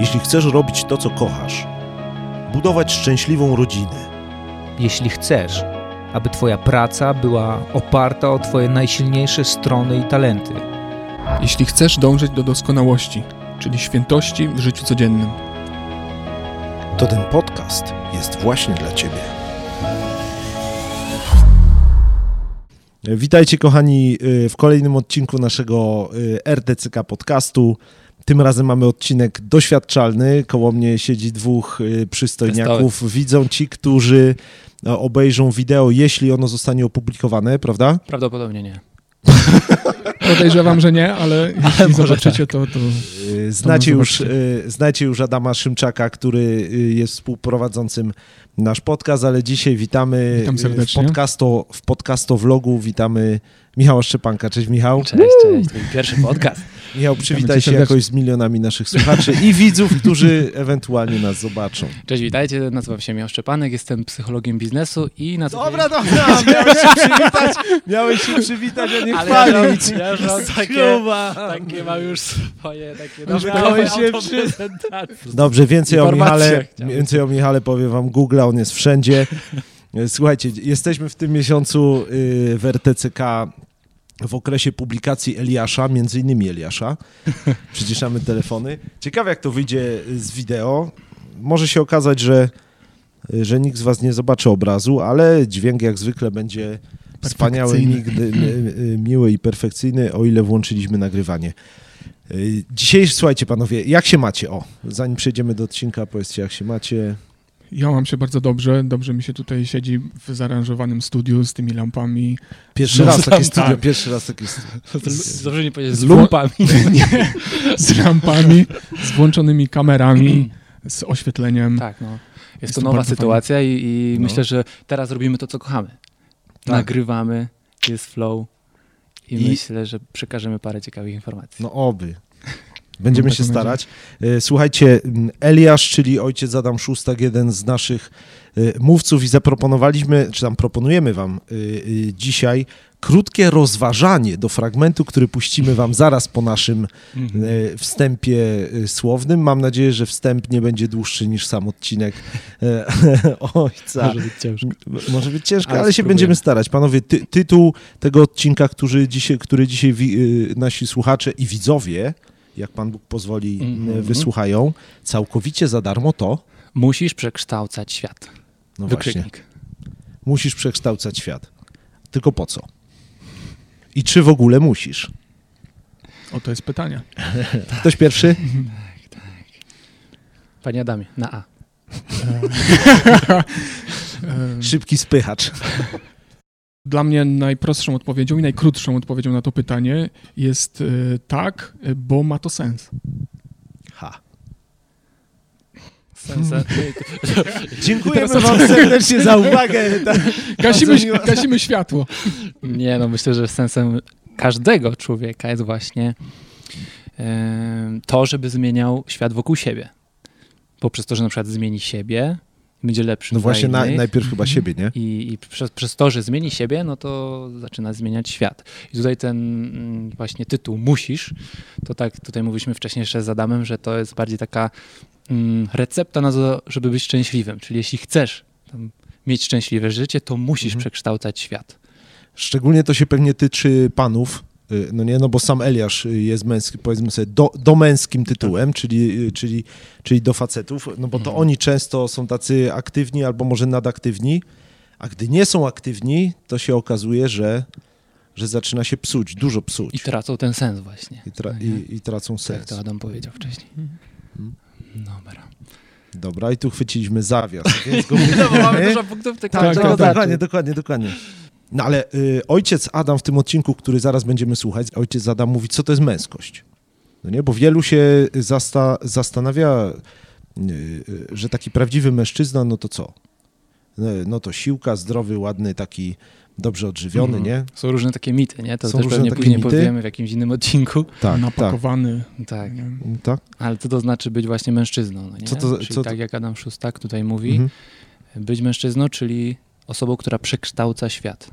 Jeśli chcesz robić to, co kochasz, budować szczęśliwą rodzinę, jeśli chcesz, aby Twoja praca była oparta o Twoje najsilniejsze strony i talenty. Jeśli chcesz dążyć do doskonałości, czyli świętości w życiu codziennym. to ten podcast jest właśnie dla Ciebie. Witajcie kochani y, w kolejnym odcinku naszego y, RTCK podcastu. Tym razem mamy odcinek doświadczalny. Koło mnie siedzi dwóch y, przystojniaków. Widzą ci, którzy no, obejrzą wideo, jeśli ono zostanie opublikowane, prawda? Prawdopodobnie nie. Podejrzewam, że nie, ale jeśli może zobaczycie to, to Y, Znacie już, y, znacie już Adama Szymczaka, który y, jest współprowadzącym nasz podcast, ale dzisiaj witamy Witam w, podcasto, w podcasto vlogu. Witamy Michała Szczepanka. Cześć Michał. Cześć, cześć. To pierwszy podcast. Michał, przywitaj się jakoś z milionami naszych słuchaczy i widzów, którzy ewentualnie nas zobaczą. Cześć, witajcie. Nazywam się Michał Szczepanek, jestem psychologiem biznesu i na co Dobra, dobra, miałeś się przywitać, miałeś się przywitać, a nie Ale ja chwalić. Mam- ja już mam takie-. Takie mam już swoje takie dobre. Dobrze, więcej o Michale, więcej o Michale powie wam Google, on jest wszędzie. Słuchajcie, jesteśmy w tym miesiącu y, w RTCK w okresie publikacji Eliasza, między innymi Eliasza. Przyciszamy telefony. Ciekawe jak to wyjdzie z wideo. Może się okazać, że, że nikt z was nie zobaczy obrazu, ale dźwięk jak zwykle będzie wspaniały, nigdy, miły i perfekcyjny, o ile włączyliśmy nagrywanie. Y, Dzisiaj, słuchajcie panowie, jak się macie? O, zanim przejdziemy do odcinka, powiedzcie jak się macie. ja mam się bardzo dobrze. Dobrze mi się tutaj siedzi w zaaranżowanym studiu z tymi lampami. Pierwszy No, raz tak. takie studio, pierwszy raz takie studio. Dobrze nie powiedzieć, z Z lumpami. Nie, z lampami, z włączonymi kamerami, z oświetleniem. Tak, no. Jest Jest to nowa sytuacja i, i No. myślę, że teraz robimy to, co kochamy. Tak. Nagrywamy, jest flow i, I- myślę, że przekażemy parę ciekawych informacji. No oby. Będziemy się starać. E, Słuchajcie, m, Eliasz, czyli ojciec Adam Szóstak, jeden z naszych e, mówców i zaproponowaliśmy, czy tam proponujemy wam e, dzisiaj krótkie rozważanie do fragmentu, który puścimy wam zaraz po naszym Mhm. wstępie słownym. Mam nadzieję, że wstęp nie będzie dłuższy niż sam odcinek ojca. Może być ciężko. Może być ciężko, ale, Ale się będziemy starać. Panowie, ty, tytuł tego odcinka, który dzisiaj, który dzisiaj y, nasi słuchacze i widzowie, jak Pan Bóg pozwoli, Mhm. wysłuchają, całkowicie za darmo to, Musisz przekształcać świat. no właśnie, Wykrzyknik. musisz przekształcać świat. Tylko po co? I czy w ogóle musisz? O, to jest pytanie. Ktoś pierwszy? Panie Adamie, na A. Szybki spychacz. Dla mnie najprostszą odpowiedzią i najkrótszą odpowiedzią na to pytanie jest e, tak, e, bo ma to sens. Ha. Sensa, Dziękujemy Wam serdecznie za uwagę. Gasimy, gasimy światło. Nie, no myślę, że sensem każdego człowieka jest właśnie em, to, żeby zmieniał świat wokół siebie. Poprzez to, że na przykład zmieni siebie, będzie lepszy No właśnie na, najpierw chyba siebie, nie? I, i przez, przez to, że zmieni siebie, no to zaczyna zmieniać świat. I tutaj ten mm, właśnie tytuł musisz, to tak tutaj mówiliśmy wcześniej jeszcze z Adamem, że to jest bardziej taka mm, recepta na to, żeby być szczęśliwym. Czyli jeśli chcesz mieć szczęśliwe życie, to musisz Mhm. przekształcać świat. Szczególnie to się pewnie tyczy panów, no nie, no bo sam Eliasz y, jest męski, powiedzmy sobie, do, do męskim tytułem, czyli, y, czyli, czyli do facetów, no bo to Mhm. oni często są tacy aktywni albo może nadaktywni, a gdy nie są aktywni, to się okazuje, że, że zaczyna się psuć, dużo psuć I tracą ten sens właśnie. i, tra- nie? i, i tracą Tak sens. to Adam powiedział wcześniej. Mhm. Dobra. Dobra, i tu chwyciliśmy zawias, więc go No, bo mamy dużo punktów tak, Tak, Tak, tak, tak, dokładnie, dokładnie, dokładnie. No ale y, ojciec Adam w tym odcinku, który zaraz będziemy słuchać, ojciec Adam mówi, co to jest męskość. No nie, bo wielu się zasta zastanawia, y, y, że taki prawdziwy mężczyzna, no to co? No, no to siłka, zdrowy, ładny, taki dobrze odżywiony, Mhm. nie? Są różne takie mity, nie? To Są też różne pewnie takie później mity. powiemy w jakimś innym odcinku. Tak, tak, napakowany. Tak. tak. Ale co to znaczy być właśnie mężczyzną? No nie? Co to- czyli co to- tak jak Adam Szustak tutaj mówi, Mhm. być mężczyzną, czyli osobą, która przekształca świat.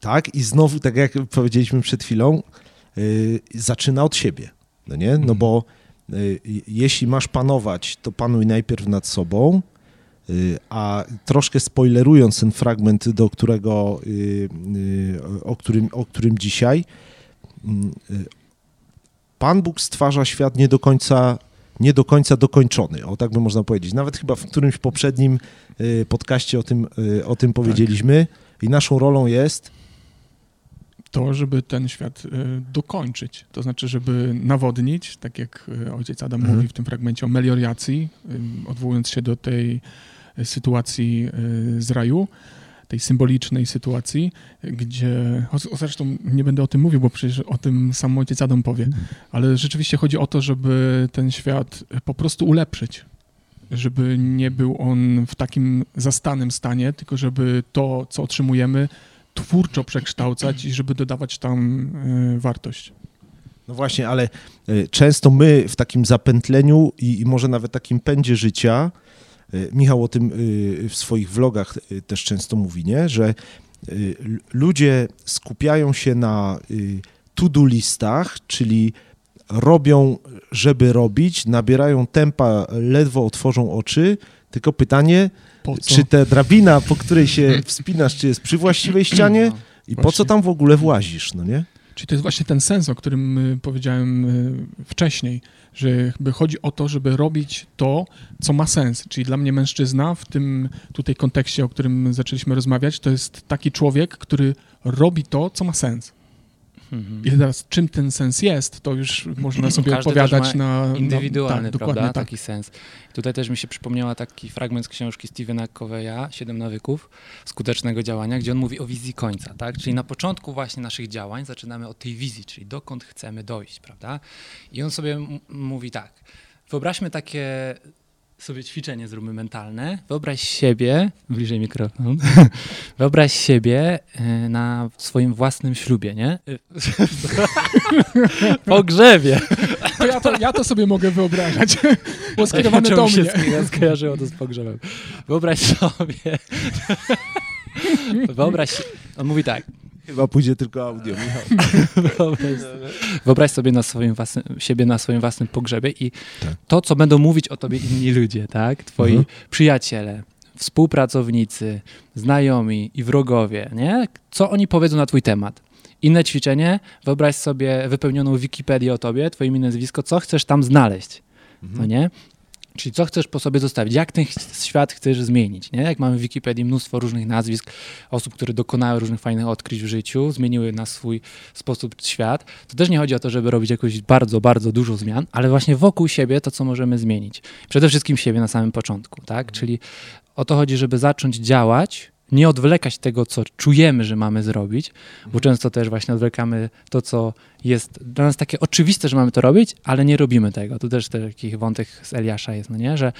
Tak, i znowu, tak jak powiedzieliśmy przed chwilą, yy, zaczyna od siebie. No nie? No Mhm. bo y, jeśli masz panować, to panuj najpierw nad sobą, y, a troszkę spoilerując ten fragment, do którego, y, y, o, którym, o którym dzisiaj, mm, Pan Bóg stwarza świat nie do końca nie do końca dokończony, o tak by można powiedzieć. Nawet chyba w którymś poprzednim y, podcaście o tym, y, o tym powiedzieliśmy. I naszą rolą jest? To, żeby ten świat y, dokończyć, to znaczy, żeby nawodnić, tak jak ojciec Adam Mhm. mówi w tym fragmencie o melioracji, y, odwołując się do tej sytuacji z raju, tej symbolicznej sytuacji, gdzie, zresztą nie będę o tym mówił, bo przecież o tym sam ojciec Adam powie, ale rzeczywiście chodzi o to, żeby ten świat po prostu ulepszyć, żeby nie był on w takim zastanym stanie, tylko żeby to, co otrzymujemy, twórczo przekształcać i żeby dodawać tam y, wartość. No właśnie, ale y, często my w takim zapętleniu i, może nawet takim pędzie życia, Michał o tym y, w swoich vlogach y, też często mówi, nie? że ludzie skupiają się na to-do listach, czyli robią, żeby robić, nabierają tempa, ledwo otworzą oczy, tylko pytanie, czy ta drabina, po której się wspinasz, czy jest przy właściwej ścianie No. i po co Właśnie. tam w ogóle włazisz, no nie? Czyli to jest właśnie ten sens, o którym powiedziałem y, wcześniej, że chodzi o to, żeby robić to, co ma sens. Czyli dla mnie mężczyzna w tym tutaj kontekście, o którym zaczęliśmy rozmawiać, to jest taki człowiek, który robi to, co ma sens. Mhm. I teraz czym ten sens jest, to już można sobie Każdy odpowiadać na... na Indywidualny, tak, dokładnie prawda? tak. Taki sens. Tutaj też mi się przypomniała taki fragment z książki Stevena Coveya, Siedem nawyków skutecznego działania, gdzie on mówi o wizji końca, tak? Czyli na początku właśnie naszych działań zaczynamy od tej wizji, czyli dokąd chcemy dojść, prawda? I on sobie mówi tak, wyobraźmy takie sobie ćwiczenie zróbmy mentalne. Wyobraź siebie, bliżej mikrofon, wyobraź siebie y, na swoim własnym ślubie, nie? Pogrzebie. To ja, to, ja to sobie mogę wyobrażać. Było skierowane do się mnie. sk- skojarzyło to z pogrzebem. Wyobraź sobie. Wyobraź. On mówi tak. Chyba pójdzie tylko audio, Michał. Wyobraź, wyobraź sobie na swoim własnym, siebie na swoim własnym pogrzebie i Tak. to, co będą mówić o tobie inni ludzie, tak? Twoi Mhm. przyjaciele, współpracownicy, znajomi i wrogowie, nie? Co oni powiedzą na twój temat? Inne ćwiczenie, wyobraź sobie wypełnioną Wikipedię o tobie, twoje imię, nazwisko, co chcesz tam znaleźć, no nie? Czyli co chcesz po sobie zostawić, jak ten świat chcesz zmienić, nie? Jak mamy w Wikipedii mnóstwo różnych nazwisk osób, które dokonały różnych fajnych odkryć w życiu, zmieniły na swój sposób świat, to też nie chodzi o to, żeby robić jakoś bardzo, bardzo dużo zmian, ale właśnie wokół siebie to, co możemy zmienić. Przede wszystkim siebie na samym początku, tak? Czyli o to chodzi, żeby zacząć działać, nie odwlekać tego, co czujemy, że mamy zrobić, bo często też właśnie odwlekamy to, co jest dla nas takie oczywiste, że mamy to robić, ale nie robimy tego. Tu też taki wątek z Eliasza jest, no nie? Że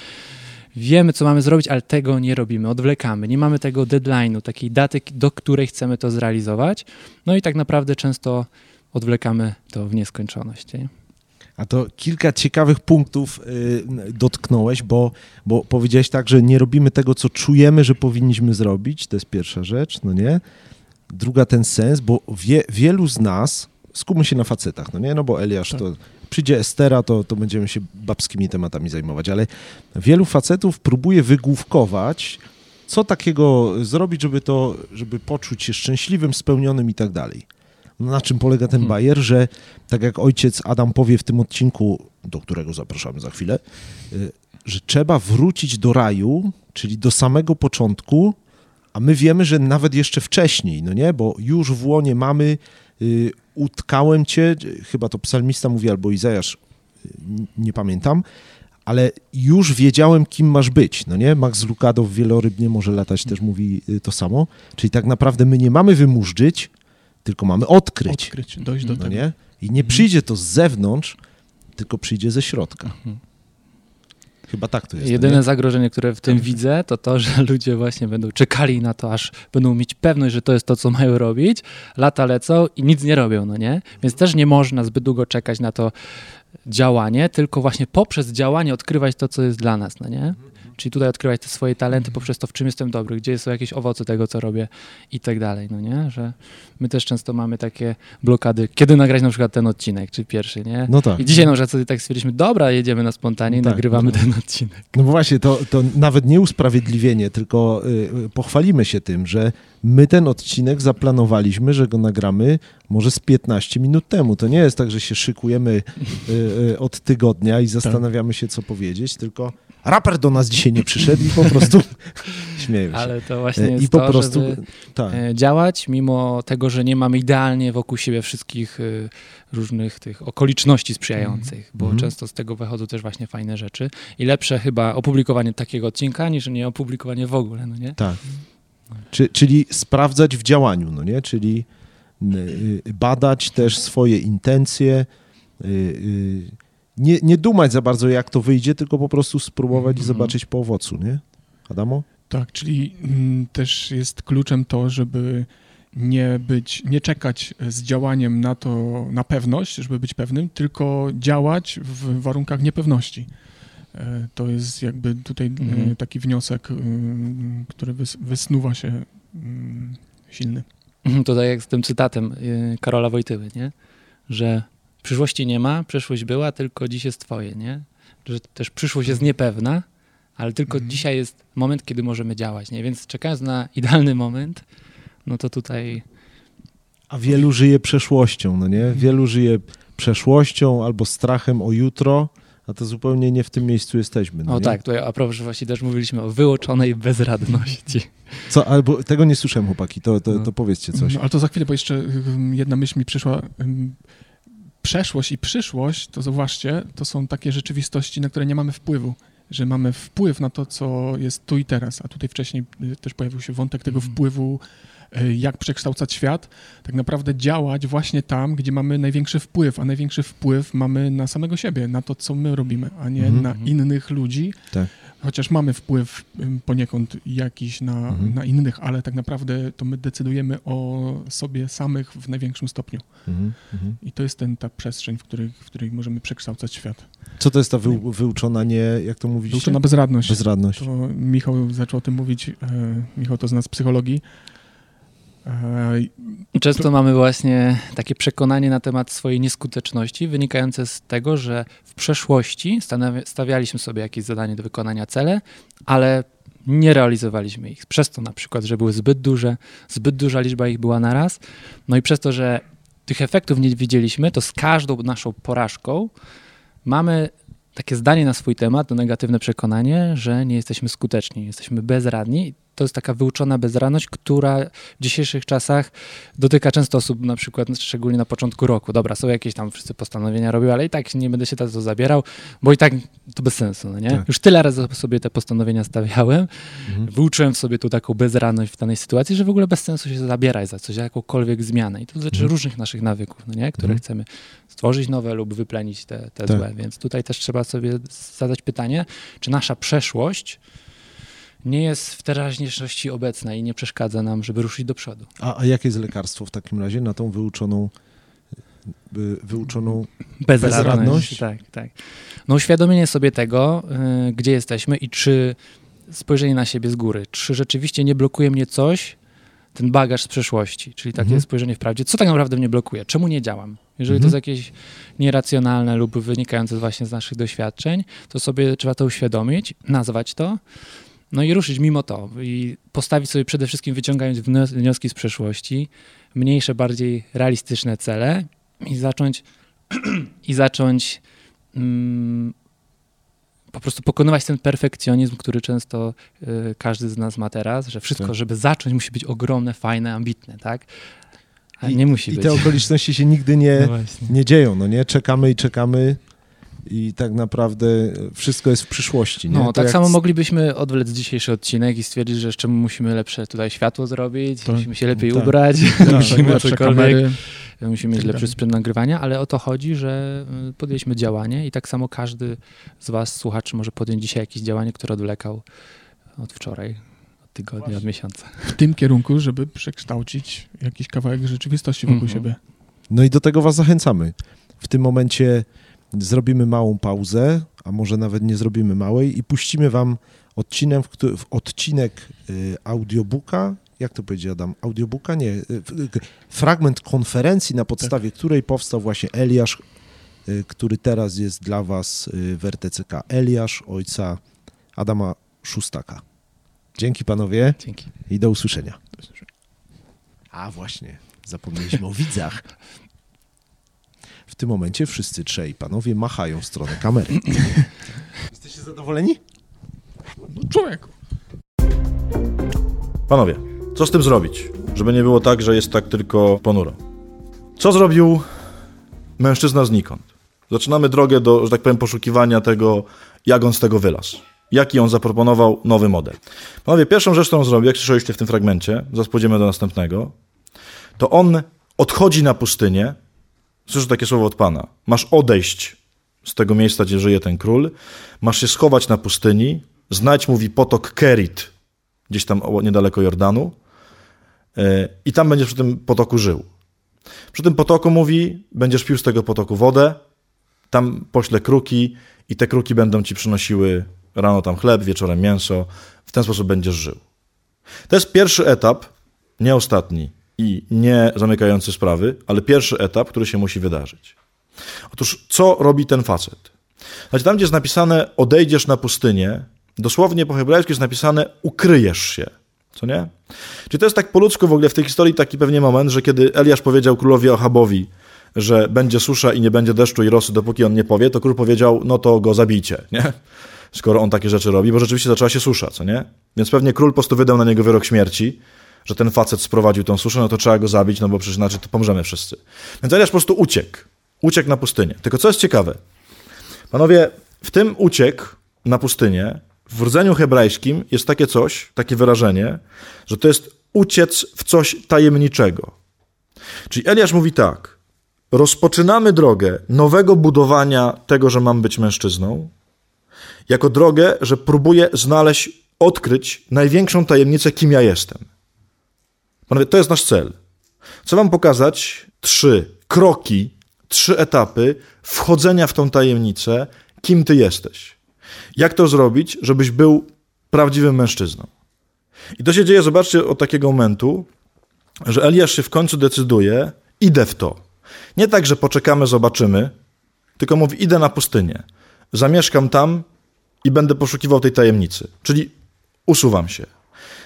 wiemy, co mamy zrobić, ale tego nie robimy, odwlekamy, nie mamy tego deadline'u, takiej daty, do której chcemy to zrealizować, no i tak naprawdę często odwlekamy to w nieskończoność. Nie? A to kilka ciekawych punktów y, dotknąłeś, bo, bo powiedziałeś tak, że nie robimy tego, co czujemy, że powinniśmy zrobić. To jest pierwsza rzecz, no nie? Druga ten sens, bo wie, wielu z nas, skupmy się na facetach, no nie? No bo Eliasz Tak. to przyjdzie Estera, to, to będziemy się babskimi tematami zajmować, ale wielu facetów próbuje wygłówkować, co takiego zrobić, żeby to, żeby poczuć się szczęśliwym, spełnionym i tak dalej. No na czym polega ten Hmm. bajer, że tak jak ojciec Adam powie w tym odcinku, do którego zapraszamy za chwilę, y, że trzeba wrócić do raju, czyli do samego początku, a my wiemy, że nawet jeszcze wcześniej, no nie, bo już w łonie mamy, y, utkałem cię, chyba to psalmista mówi, albo Izajasz, y, nie pamiętam, ale już wiedziałem, kim masz być, no nie? Max Lucado w Wielorybnie może latać też mówi to samo, czyli tak naprawdę my nie mamy wymurzyć, tylko mamy odkryć, Odkryć, dojść do no tego. nie? I nie przyjdzie to z zewnątrz, tylko przyjdzie ze środka. Chyba tak to jest. Jedyne nie? zagrożenie, które w tym widzę, to to, że ludzie właśnie będą czekali na to, aż będą mieć pewność, że to jest to, co mają robić, lata lecą i nic nie robią, no nie? Więc też nie można zbyt długo czekać na to działanie, tylko właśnie poprzez działanie odkrywać to, co jest dla nas, no nie? Czyli tutaj odkrywać te swoje talenty poprzez to, w czym jestem dobry, gdzie są jakieś owoce tego, co robię i tak dalej, no nie? Że my też często mamy takie blokady, kiedy nagrać na przykład ten odcinek, czy pierwszy, nie? No tak. I dzisiaj na przykład tak stwierdziliśmy, dobra, jedziemy na spontanie i Tak, nagrywamy no. ten odcinek. No bo właśnie, to, to nawet nie usprawiedliwienie, tylko y, y, pochwalimy się tym, że my ten odcinek zaplanowaliśmy, że go nagramy może z 15 minut temu. To nie jest tak, że się szykujemy y, y, od tygodnia i zastanawiamy się, co powiedzieć, tylko raper do nas dzisiaj nie przyszedł i po prostu śmieję się. Ale to właśnie E, jest I po to, prostu, tak. e, działać, mimo tego, że nie mamy idealnie wokół siebie wszystkich y, różnych tych okoliczności sprzyjających, bo Mhm. często z tego wychodzą też właśnie fajne rzeczy i lepsze chyba opublikowanie takiego odcinka, niż nie opublikowanie w ogóle, no nie? Tak. Czy, czyli sprawdzać w działaniu, no nie? Czyli y, y, badać też swoje intencje, y, nie, nie dumać za bardzo, jak to wyjdzie, tylko po prostu spróbować i Mhm. zobaczyć po owocu, nie? Adamo? Tak, czyli mm, też jest kluczem to, żeby nie być, nie czekać z działaniem na to, na pewność, żeby być pewnym, tylko działać w warunkach niepewności. E, To jest jakby tutaj e, Mhm. taki wniosek, ym, który wys- wysnuwa się ym, silny. To tak jak z tym cytatem Karola Wojtyły, nie? Że przyszłości nie ma, przyszłość była, tylko dziś jest twoje, nie? Że też przyszłość jest niepewna, ale tylko Mhm. dzisiaj jest moment, kiedy możemy działać, nie? Więc czekając na idealny moment, no to tutaj A wielu żyje przeszłością, no nie? Wielu żyje przeszłością albo strachem o jutro, a to zupełnie nie w tym miejscu jesteśmy. No O nie? tak, tutaj a propos, że właśnie też mówiliśmy o wyłoczonej bezradności. Co, albo tego nie słyszałem, chłopaki, to, to, No. to powiedzcie coś. No, ale to za chwilę, bo jeszcze ym, jedna myśl mi przyszła. Przeszłość i przyszłość, to zauważcie, to są takie rzeczywistości, na które nie mamy wpływu. Że mamy wpływ na to, co jest tu i teraz. A tutaj wcześniej y, też pojawił się wątek tego Mhm. wpływu, y, jak przekształcać świat. Tak naprawdę działać właśnie tam, gdzie mamy największy wpływ, a największy wpływ mamy na samego siebie, na to, co my robimy, a nie Mhm. na Mhm. innych ludzi. Tak. Chociaż mamy wpływ ym, poniekąd jakiś na, Mhm. na innych, ale tak naprawdę to my decydujemy o sobie samych w największym stopniu. I to jest ten, ta przestrzeń, w której, w której możemy przekształcać świat. Co to jest ta wy, wyuczona nie, jak to mówiliście? Wyuczona bezradność. Bezradność. To Michał zaczął o tym mówić. E, Michał to z psychologii. E, Często mamy właśnie takie przekonanie na temat swojej nieskuteczności, wynikające z tego, że w przeszłości stawialiśmy sobie jakieś zadanie do wykonania, cele, ale nie realizowaliśmy ich. Przez to na przykład, że były zbyt duże, zbyt duża liczba ich była naraz. No i przez to, że tych efektów nie widzieliśmy, to z każdą naszą porażką mamy takie zdanie na swój temat, to negatywne przekonanie, że nie jesteśmy skuteczni, jesteśmy bezradni. To jest taka wyuczona bezradność, która w dzisiejszych czasach dotyka często osób, na przykład szczególnie na początku roku. Dobra, są jakieś tam wszyscy postanowienia robią, ale i tak nie będę się za to zabierał, bo i tak to bez sensu, no nie? Tak. Już tyle razy sobie te postanowienia stawiałem, Mhm. wyuczyłem w sobie tu taką bezradność w danej sytuacji, że w ogóle bez sensu się zabierać za coś, za jakąkolwiek zmianę. I to dotyczy Mhm. różnych naszych nawyków, no nie? które Mhm. chcemy stworzyć nowe lub wyplenić te, te Tak. złe. Więc tutaj też trzeba sobie zadać pytanie, czy nasza przeszłość nie jest w teraźniejszości obecna i nie przeszkadza nam, żeby ruszyć do przodu. A, a jakie jest lekarstwo w takim razie na tą wyuczoną, y, wyuczoną Bezradność. Bezradność? Tak, tak. No uświadomienie sobie tego, y, gdzie jesteśmy i czy spojrzenie na siebie z góry, czy rzeczywiście nie blokuje mnie coś, ten bagaż z przeszłości, czyli takie Mhm. spojrzenie w prawdzie, co tak naprawdę mnie blokuje, czemu nie działam. Jeżeli Mhm. to jest jakieś nieracjonalne lub wynikające właśnie z naszych doświadczeń, to sobie trzeba to uświadomić, nazwać to, no i ruszyć mimo to i postawić sobie przede wszystkim, wyciągając wnios- wnioski z przeszłości, mniejsze, bardziej realistyczne cele i zacząć i zacząć mm, po prostu pokonywać ten perfekcjonizm, który często y, każdy z nas ma teraz, że wszystko, Tak. żeby zacząć, musi być ogromne, fajne, ambitne, tak? A I- nie musi I być. te okoliczności się nigdy nie, No nie dzieją, no nie? Czekamy i czekamy i tak naprawdę wszystko jest w przyszłości, nie? No, To tak jak samo moglibyśmy odwlec dzisiejszy odcinek i stwierdzić, że jeszcze musimy lepsze tutaj światło zrobić, Tak. musimy się lepiej Tak. ubrać, tak, musimy lepsze cokolwiek, kamery. musimy mieć tak lepszy sprzęt nagrywania, ale o to chodzi, że y, podjęliśmy działanie i tak samo każdy z was, słuchaczy, może podjąć dzisiaj jakieś działanie, które odwlekał od wczoraj, od tygodnia, od miesiąca. w tym kierunku, żeby przekształcić jakiś kawałek rzeczywistości wokół Mhm. siebie. No i do tego was zachęcamy. W tym momencie zrobimy małą pauzę, a może nawet nie zrobimy małej i puścimy wam odcinek, w, odcinek y, audiobooka, jak to powiedział Adam, audiobooka? Nie, y, fragment konferencji, na podstawie której powstał właśnie Eliasz, y, który teraz jest dla was w RTCK. Eliasz, ojca Adama Szustaka. Dzięki panowie Dzięki. i do usłyszenia. A właśnie, zapomnieliśmy o widzach. W tym momencie wszyscy trzej panowie machają w stronę kamery. Jesteście zadowoleni? No, człowieku. Panowie, co z tym zrobić, żeby nie było tak, że jest tak tylko ponuro? Co zrobił mężczyzna znikąd? Zaczynamy drogę do, że tak powiem, poszukiwania tego, jak on z tego wylazł. Jaki on zaproponował nowy model. Panowie, pierwszą rzecz, którą zrobił, jak słyszeliście w tym fragmencie, zaraz pójdziemy do następnego, to on odchodzi na pustynię. Słyszę takie słowo od Pana. Masz odejść z tego miejsca, gdzie żyje ten król. Masz się schować na pustyni. Znać, mówi, potok Kerit, gdzieś tam niedaleko Jordanu. E, I tam będziesz przy tym potoku żył. Przy tym potoku mówi, będziesz pił z tego potoku wodę, tam poślę kruki i te kruki będą ci przynosiły rano tam chleb, wieczorem mięso. W ten sposób będziesz żył. To jest pierwszy etap, nie ostatni i nie zamykający sprawy, ale pierwszy etap, który się musi wydarzyć. Otóż, co robi ten facet? Znaczy, tam, gdzie jest napisane odejdziesz na pustynię, dosłownie po hebrajsku jest napisane ukryjesz się. Co nie? Czyli to jest tak po ludzku w ogóle w tej historii taki pewnie moment, że kiedy Eliasz powiedział królowi Achabowi, że będzie susza i nie będzie deszczu i rosy, dopóki on nie powie, to król powiedział, no to go zabijcie, nie? Skoro on takie rzeczy robi, bo rzeczywiście zaczęła się susza, co nie? Więc pewnie król po prostu wydał na niego wyrok śmierci, że ten facet sprowadził tą suszę, no to trzeba go zabić, no bo przecież inaczej to pomrzemy wszyscy. Więc Eliasz po prostu uciekł. Uciekł na pustynię. Tylko co jest ciekawe? Panowie, w tym uciekł na pustynię, w rdzeniu hebrajskim jest takie coś, takie wyrażenie, że to jest uciec w coś tajemniczego. Czyli Eliasz mówi tak: rozpoczynamy drogę nowego budowania tego, że mam być mężczyzną, jako drogę, że próbuję znaleźć, odkryć największą tajemnicę, kim ja jestem. Panowie, to jest nasz cel. Chcę wam pokazać trzy kroki, trzy etapy wchodzenia w tą tajemnicę, kim ty jesteś. Jak to zrobić, żebyś był prawdziwym mężczyzną. I to się dzieje, zobaczcie, od takiego momentu, że Eliasz się w końcu decyduje, idę w to. Nie tak, że poczekamy, zobaczymy, tylko mówi, idę na pustynię. Zamieszkam tam i będę poszukiwał tej tajemnicy. Czyli usuwam się.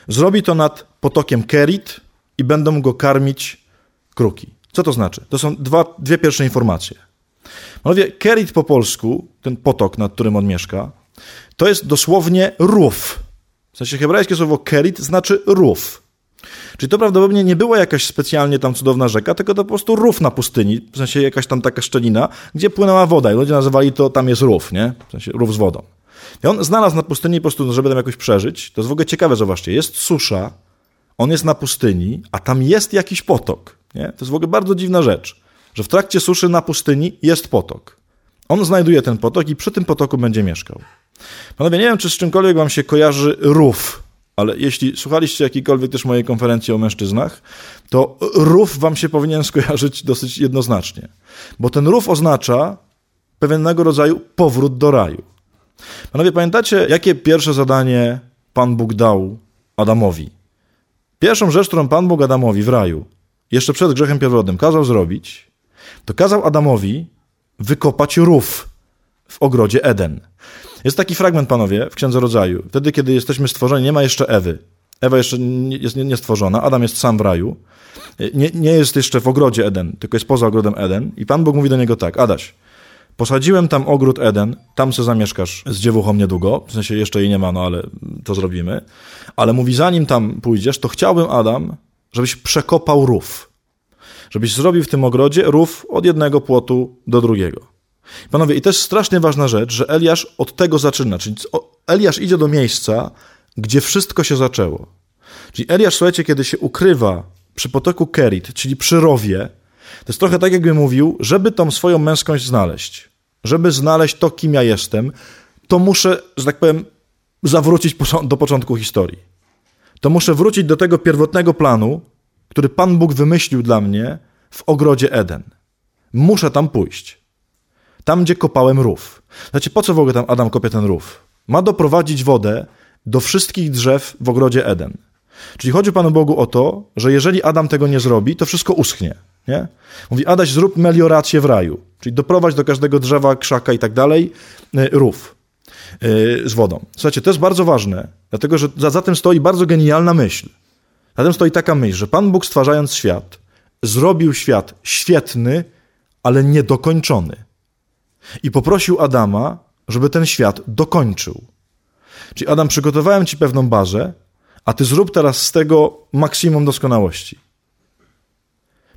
Zrobi to nad potokiem Kerit i będą go karmić kruki. Co to znaczy? To są dwa, dwie pierwsze informacje. Panowie, Kerit po polsku, ten potok, nad którym on mieszka, to jest dosłownie rów. W sensie hebrajskie słowo Kerit znaczy rów. Czyli to prawdopodobnie nie była jakaś specjalnie tam cudowna rzeka, tylko to po prostu rów na pustyni, w sensie jakaś tam taka szczelina, gdzie płynęła woda i ludzie nazywali to, tam jest rów, nie? W sensie rów z wodą. I on znalazł na pustyni po prostu, żeby tam jakoś przeżyć. To jest w ogóle ciekawe, zobaczcie, jest susza, on jest na pustyni, a tam jest jakiś potok, nie? To jest w ogóle bardzo dziwna rzecz, że w trakcie suszy na pustyni jest potok. On znajduje ten potok i przy tym potoku będzie mieszkał. Panowie, nie wiem, czy z czymkolwiek wam się kojarzy rów, ale jeśli słuchaliście jakiejkolwiek też mojej konferencji o mężczyznach, to rów wam się powinien skojarzyć dosyć jednoznacznie. Bo ten rów oznacza pewnego rodzaju powrót do raju. Panowie, pamiętacie, jakie pierwsze zadanie Pan Bóg dał Adamowi? Pierwszą rzecz, którą Pan Bóg Adamowi w raju, jeszcze przed grzechem pierworodnym, kazał zrobić, to kazał Adamowi wykopać rów w ogrodzie Eden. Jest taki fragment, panowie, w Księdze Rodzaju. Wtedy, kiedy jesteśmy stworzeni, nie ma jeszcze Ewy. Ewa jeszcze jest nie- niestworzona, Adam jest sam w raju. Nie, nie jest jeszcze w ogrodzie Eden, tylko jest poza ogrodem Eden. I Pan Bóg mówi do niego tak, Adaś, posadziłem tam ogród Eden, tam se zamieszkasz z dziewuchą niedługo, w sensie jeszcze jej nie ma, no ale to zrobimy. Ale mówi, zanim tam pójdziesz, to chciałbym, Adam, żebyś przekopał rów. Żebyś zrobił w tym ogrodzie rów od jednego płotu do drugiego. Panowie, i jest strasznie ważna rzecz, że Eliasz od tego zaczyna. Czyli Eliasz idzie do miejsca, gdzie wszystko się zaczęło. Czyli Eliasz, słuchajcie, kiedy się ukrywa przy potoku Kerit, czyli przy rowie, to jest trochę tak, jakby mówił, żeby tą swoją męskość znaleźć, żeby znaleźć to, kim ja jestem, to muszę, że tak powiem, zawrócić do początku historii. To muszę wrócić do tego pierwotnego planu, który Pan Bóg wymyślił dla mnie w ogrodzie Eden. Muszę tam pójść. Tam, gdzie kopałem rów. Znaczy, po co w ogóle tam Adam kopie ten rów? Ma doprowadzić wodę do wszystkich drzew w ogrodzie Eden. Czyli chodzi Panu Bogu o to, że jeżeli Adam tego nie zrobi, to wszystko uschnie. Nie? Mówi, Adaś, zrób meliorację w raju, czyli doprowadź do każdego drzewa, krzaka i tak dalej, y, rów y, z wodą. Słuchajcie, to jest bardzo ważne, dlatego że za, za tym stoi bardzo genialna myśl. Za tym stoi taka myśl, że Pan Bóg stwarzając świat, zrobił świat świetny, ale niedokończony. I poprosił Adama, żeby ten świat dokończył. Czyli Adam, przygotowałem ci pewną bazę, a ty zrób teraz z tego maksimum doskonałości.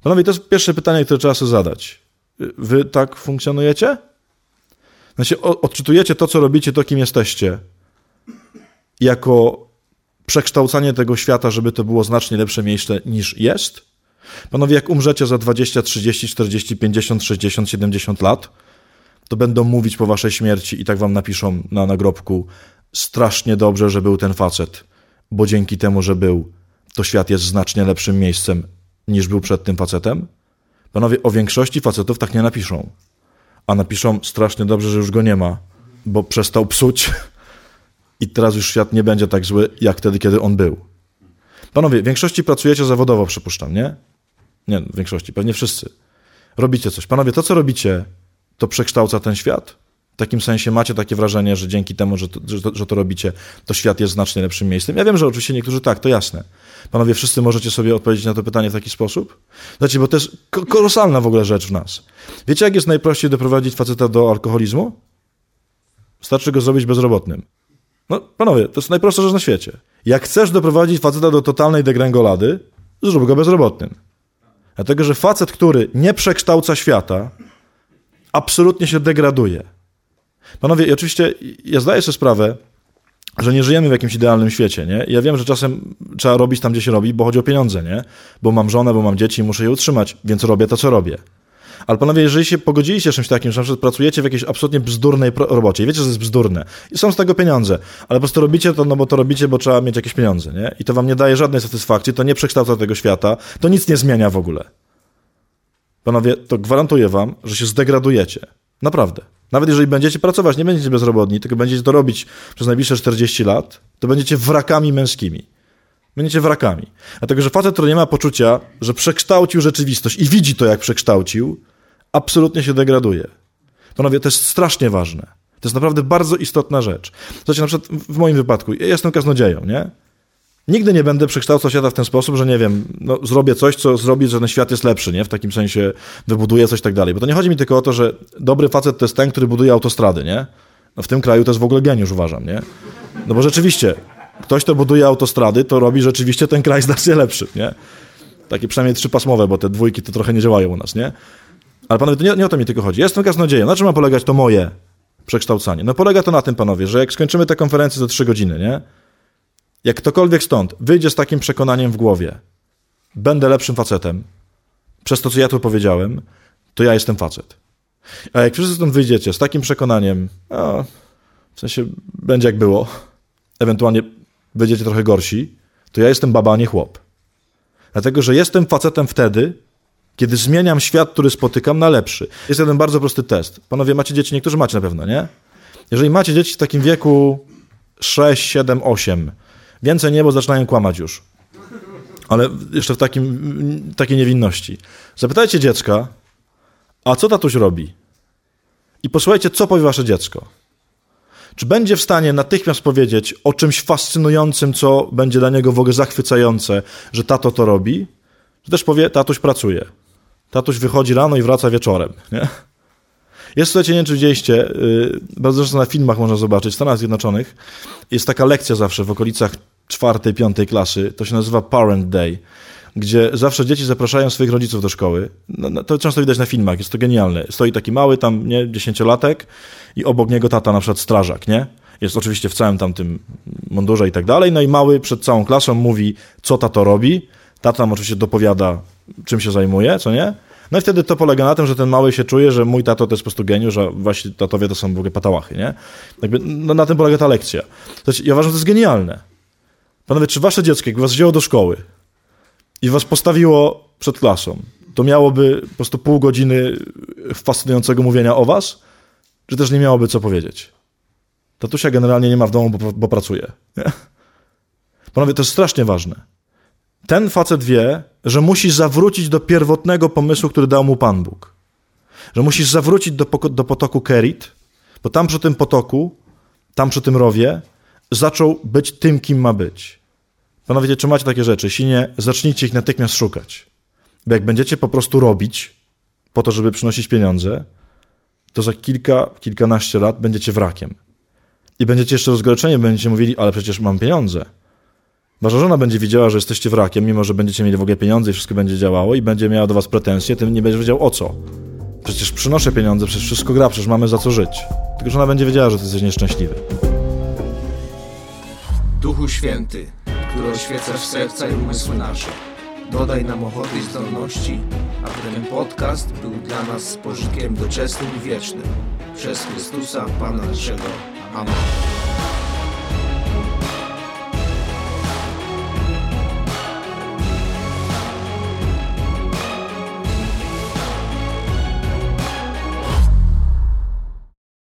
Panowie, to jest pierwsze pytanie, które trzeba sobie zadać. Wy tak funkcjonujecie? Znaczy, odczytujecie to, co robicie, to, kim jesteście, jako przekształcanie tego świata, żeby to było znacznie lepsze miejsce niż jest? Panowie, jak umrzecie za 20, 30, 40, 50, 60, 70 lat, to będą mówić po waszej śmierci i tak wam napiszą na nagrobku strasznie dobrze, że był ten facet, bo dzięki temu, że był, to świat jest znacznie lepszym miejscem niż był przed tym facetem? Panowie, o większości facetów tak nie napiszą. A napiszą strasznie dobrze, że już go nie ma, bo przestał psuć i teraz już świat nie będzie tak zły, jak wtedy, kiedy on był. Panowie, w większości pracujecie zawodowo, przypuszczam, nie? Nie, w większości, pewnie wszyscy. Robicie coś. Panowie, to co robicie, to przekształca ten świat? Takim sensie macie takie wrażenie, że dzięki temu, że to, że to, że to robicie, to świat jest znacznie lepszym miejscem? Ja wiem, że oczywiście niektórzy tak, to jasne. Panowie, wszyscy możecie sobie odpowiedzieć na to pytanie w taki sposób? Znaczy, bo to jest kolosalna w ogóle rzecz w nas. Wiecie, jak jest najprościej doprowadzić faceta do alkoholizmu? Wystarczy go zrobić bezrobotnym. No, panowie, to jest najprostsza rzecz na świecie. Jak chcesz doprowadzić faceta do totalnej degrengolady, zrób go bezrobotnym. Dlatego, że facet, który nie przekształca świata, absolutnie się degraduje. Panowie, i oczywiście ja zdaję sobie sprawę, że nie żyjemy w jakimś idealnym świecie, nie? Ja wiem, że czasem trzeba robić tam, gdzie się robi, bo chodzi o pieniądze, nie? Bo mam żonę, bo mam dzieci i muszę je utrzymać, więc robię to, co robię. Ale panowie, jeżeli się pogodziliście z czymś takim, że na pracujecie w jakiejś absolutnie bzdurnej robocie i wiecie, że jest bzdurne i są z tego pieniądze, ale po prostu robicie to, no bo to robicie, bo trzeba mieć jakieś pieniądze, nie? I to wam nie daje żadnej satysfakcji, to nie przekształca tego świata, to nic nie zmienia w ogóle. Panowie, to gwarantuję wam, że się zdegradujecie. Naprawdę. Nawet jeżeli będziecie pracować, nie będziecie bezrobotni, tylko będziecie to robić przez najbliższe 40 lat, to będziecie wrakami męskimi. Będziecie wrakami. Dlatego, że facet, który nie ma poczucia, że przekształcił rzeczywistość i widzi to, jak przekształcił, absolutnie się degraduje. Panowie, to jest strasznie ważne. To jest naprawdę bardzo istotna rzecz. Zobaczcie, na przykład w moim wypadku, ja jestem kaznodzieją, nie? Nigdy nie będę przekształcał świata w ten sposób, że nie wiem, no, zrobię coś, co zrobi, że ten świat jest lepszy, nie? W takim sensie wybuduję coś tak dalej. Bo to nie chodzi mi tylko o to, że dobry facet to jest ten, który buduje autostrady, nie? No w tym kraju to jest w ogóle geniusz, uważam, nie? No bo rzeczywiście, ktoś, kto buduje autostrady, to robi rzeczywiście ten kraj znacznie lepszy, nie? Takie przynajmniej trzypasmowe, bo te dwójki to trochę nie działają u nas, nie? Ale panowie, to nie, nie o to mi tylko chodzi. Jestem kaznodziejem. Na czym ma polegać to moje przekształcanie? No polega to na tym, panowie, że jak skończymy tę konferencję za trzy godziny, nie? Jak ktokolwiek stąd wyjdzie z takim przekonaniem w głowie, będę lepszym facetem, przez to, co ja tu powiedziałem, to ja jestem facet. A jak wszyscy stąd wyjdziecie z takim przekonaniem, a, w sensie będzie jak było, ewentualnie będziecie trochę gorsi, to ja jestem baba, a nie chłop. Dlatego, że jestem facetem wtedy, kiedy zmieniam świat, który spotykam na lepszy. Jest jeden bardzo prosty test. Panowie, macie dzieci, niektórzy macie na pewno, nie? Jeżeli macie dzieci w takim wieku 6, 7, 8, więcej nie, bo zaczynają kłamać już. Ale jeszcze w takim, takiej niewinności. Zapytajcie dziecka, a co tatuś robi? I posłuchajcie, co powie wasze dziecko. Czy będzie w stanie natychmiast powiedzieć o czymś fascynującym, co będzie dla niego w ogóle zachwycające, że tato to robi? Czy też powie, tatuś pracuje. Tatuś wychodzi rano i wraca wieczorem. Nie? Jest, słuchajcie, nie wiem, czy widzieliście, yy, bardzo często na filmach można zobaczyć, w Stanach Zjednoczonych jest taka lekcja zawsze w okolicach czwartej, piątej klasy, to się nazywa Parent Day, gdzie zawsze dzieci zapraszają swoich rodziców do szkoły. No, no, to często widać na filmach, jest to genialne. Stoi taki mały tam, nie, dziesięciolatek i obok niego tata, na przykład strażak, nie? Jest oczywiście w całym tam tym mundurze i tak dalej, no i mały przed całą klasą mówi, co tato robi, tata tam oczywiście dopowiada, czym się zajmuje, co nie? No i wtedy to polega na tym, że ten mały się czuje, że mój tato to jest po prostu geniusz, a właśnie tatowie to są w ogóle patałachy, nie? Jakby, no, na tym polega ta lekcja. Ja uważam, że to jest genialne. Panowie, czy wasze dziecko, jakby was wzięło do szkoły i was postawiło przed klasą, to miałoby po prostu pół godziny fascynującego mówienia o was, czy też nie miałoby co powiedzieć? Tatusia generalnie nie ma w domu, bo, bo pracuje. Nie? Panowie, to jest strasznie ważne. Ten facet wie, że musi zawrócić do pierwotnego pomysłu, który dał mu Pan Bóg. Że musisz zawrócić do, do potoku Kerit, bo tam przy tym potoku, tam przy tym rowie, zaczął być tym, kim ma być. Panowie, czy macie takie rzeczy? Jeśli nie, zacznijcie ich natychmiast szukać. Bo jak będziecie po prostu robić po to, żeby przynosić pieniądze, to za kilka, kilkanaście lat będziecie wrakiem. I będziecie jeszcze rozgoryczeni, będziecie mówili, ale przecież mam pieniądze. Wasza żona będzie widziała, że jesteście wrakiem, mimo że będziecie mieli w ogóle pieniądze i wszystko będzie działało i będzie miała do was pretensje, tym nie będzie wiedział o co. Przecież przynoszę pieniądze, przecież wszystko gra, przecież mamy za co żyć. Tylko, że ona będzie wiedziała, że ty jesteś nieszczęśliwy. Duchu Święty, który oświecasz serca i umysły nasze, dodaj nam ochoty i zdolności, aby ten podcast był dla nas pożytkiem doczesnym i wiecznym. Przez Chrystusa, Pana naszego. Amen.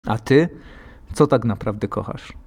A ty, co tak naprawdę kochasz?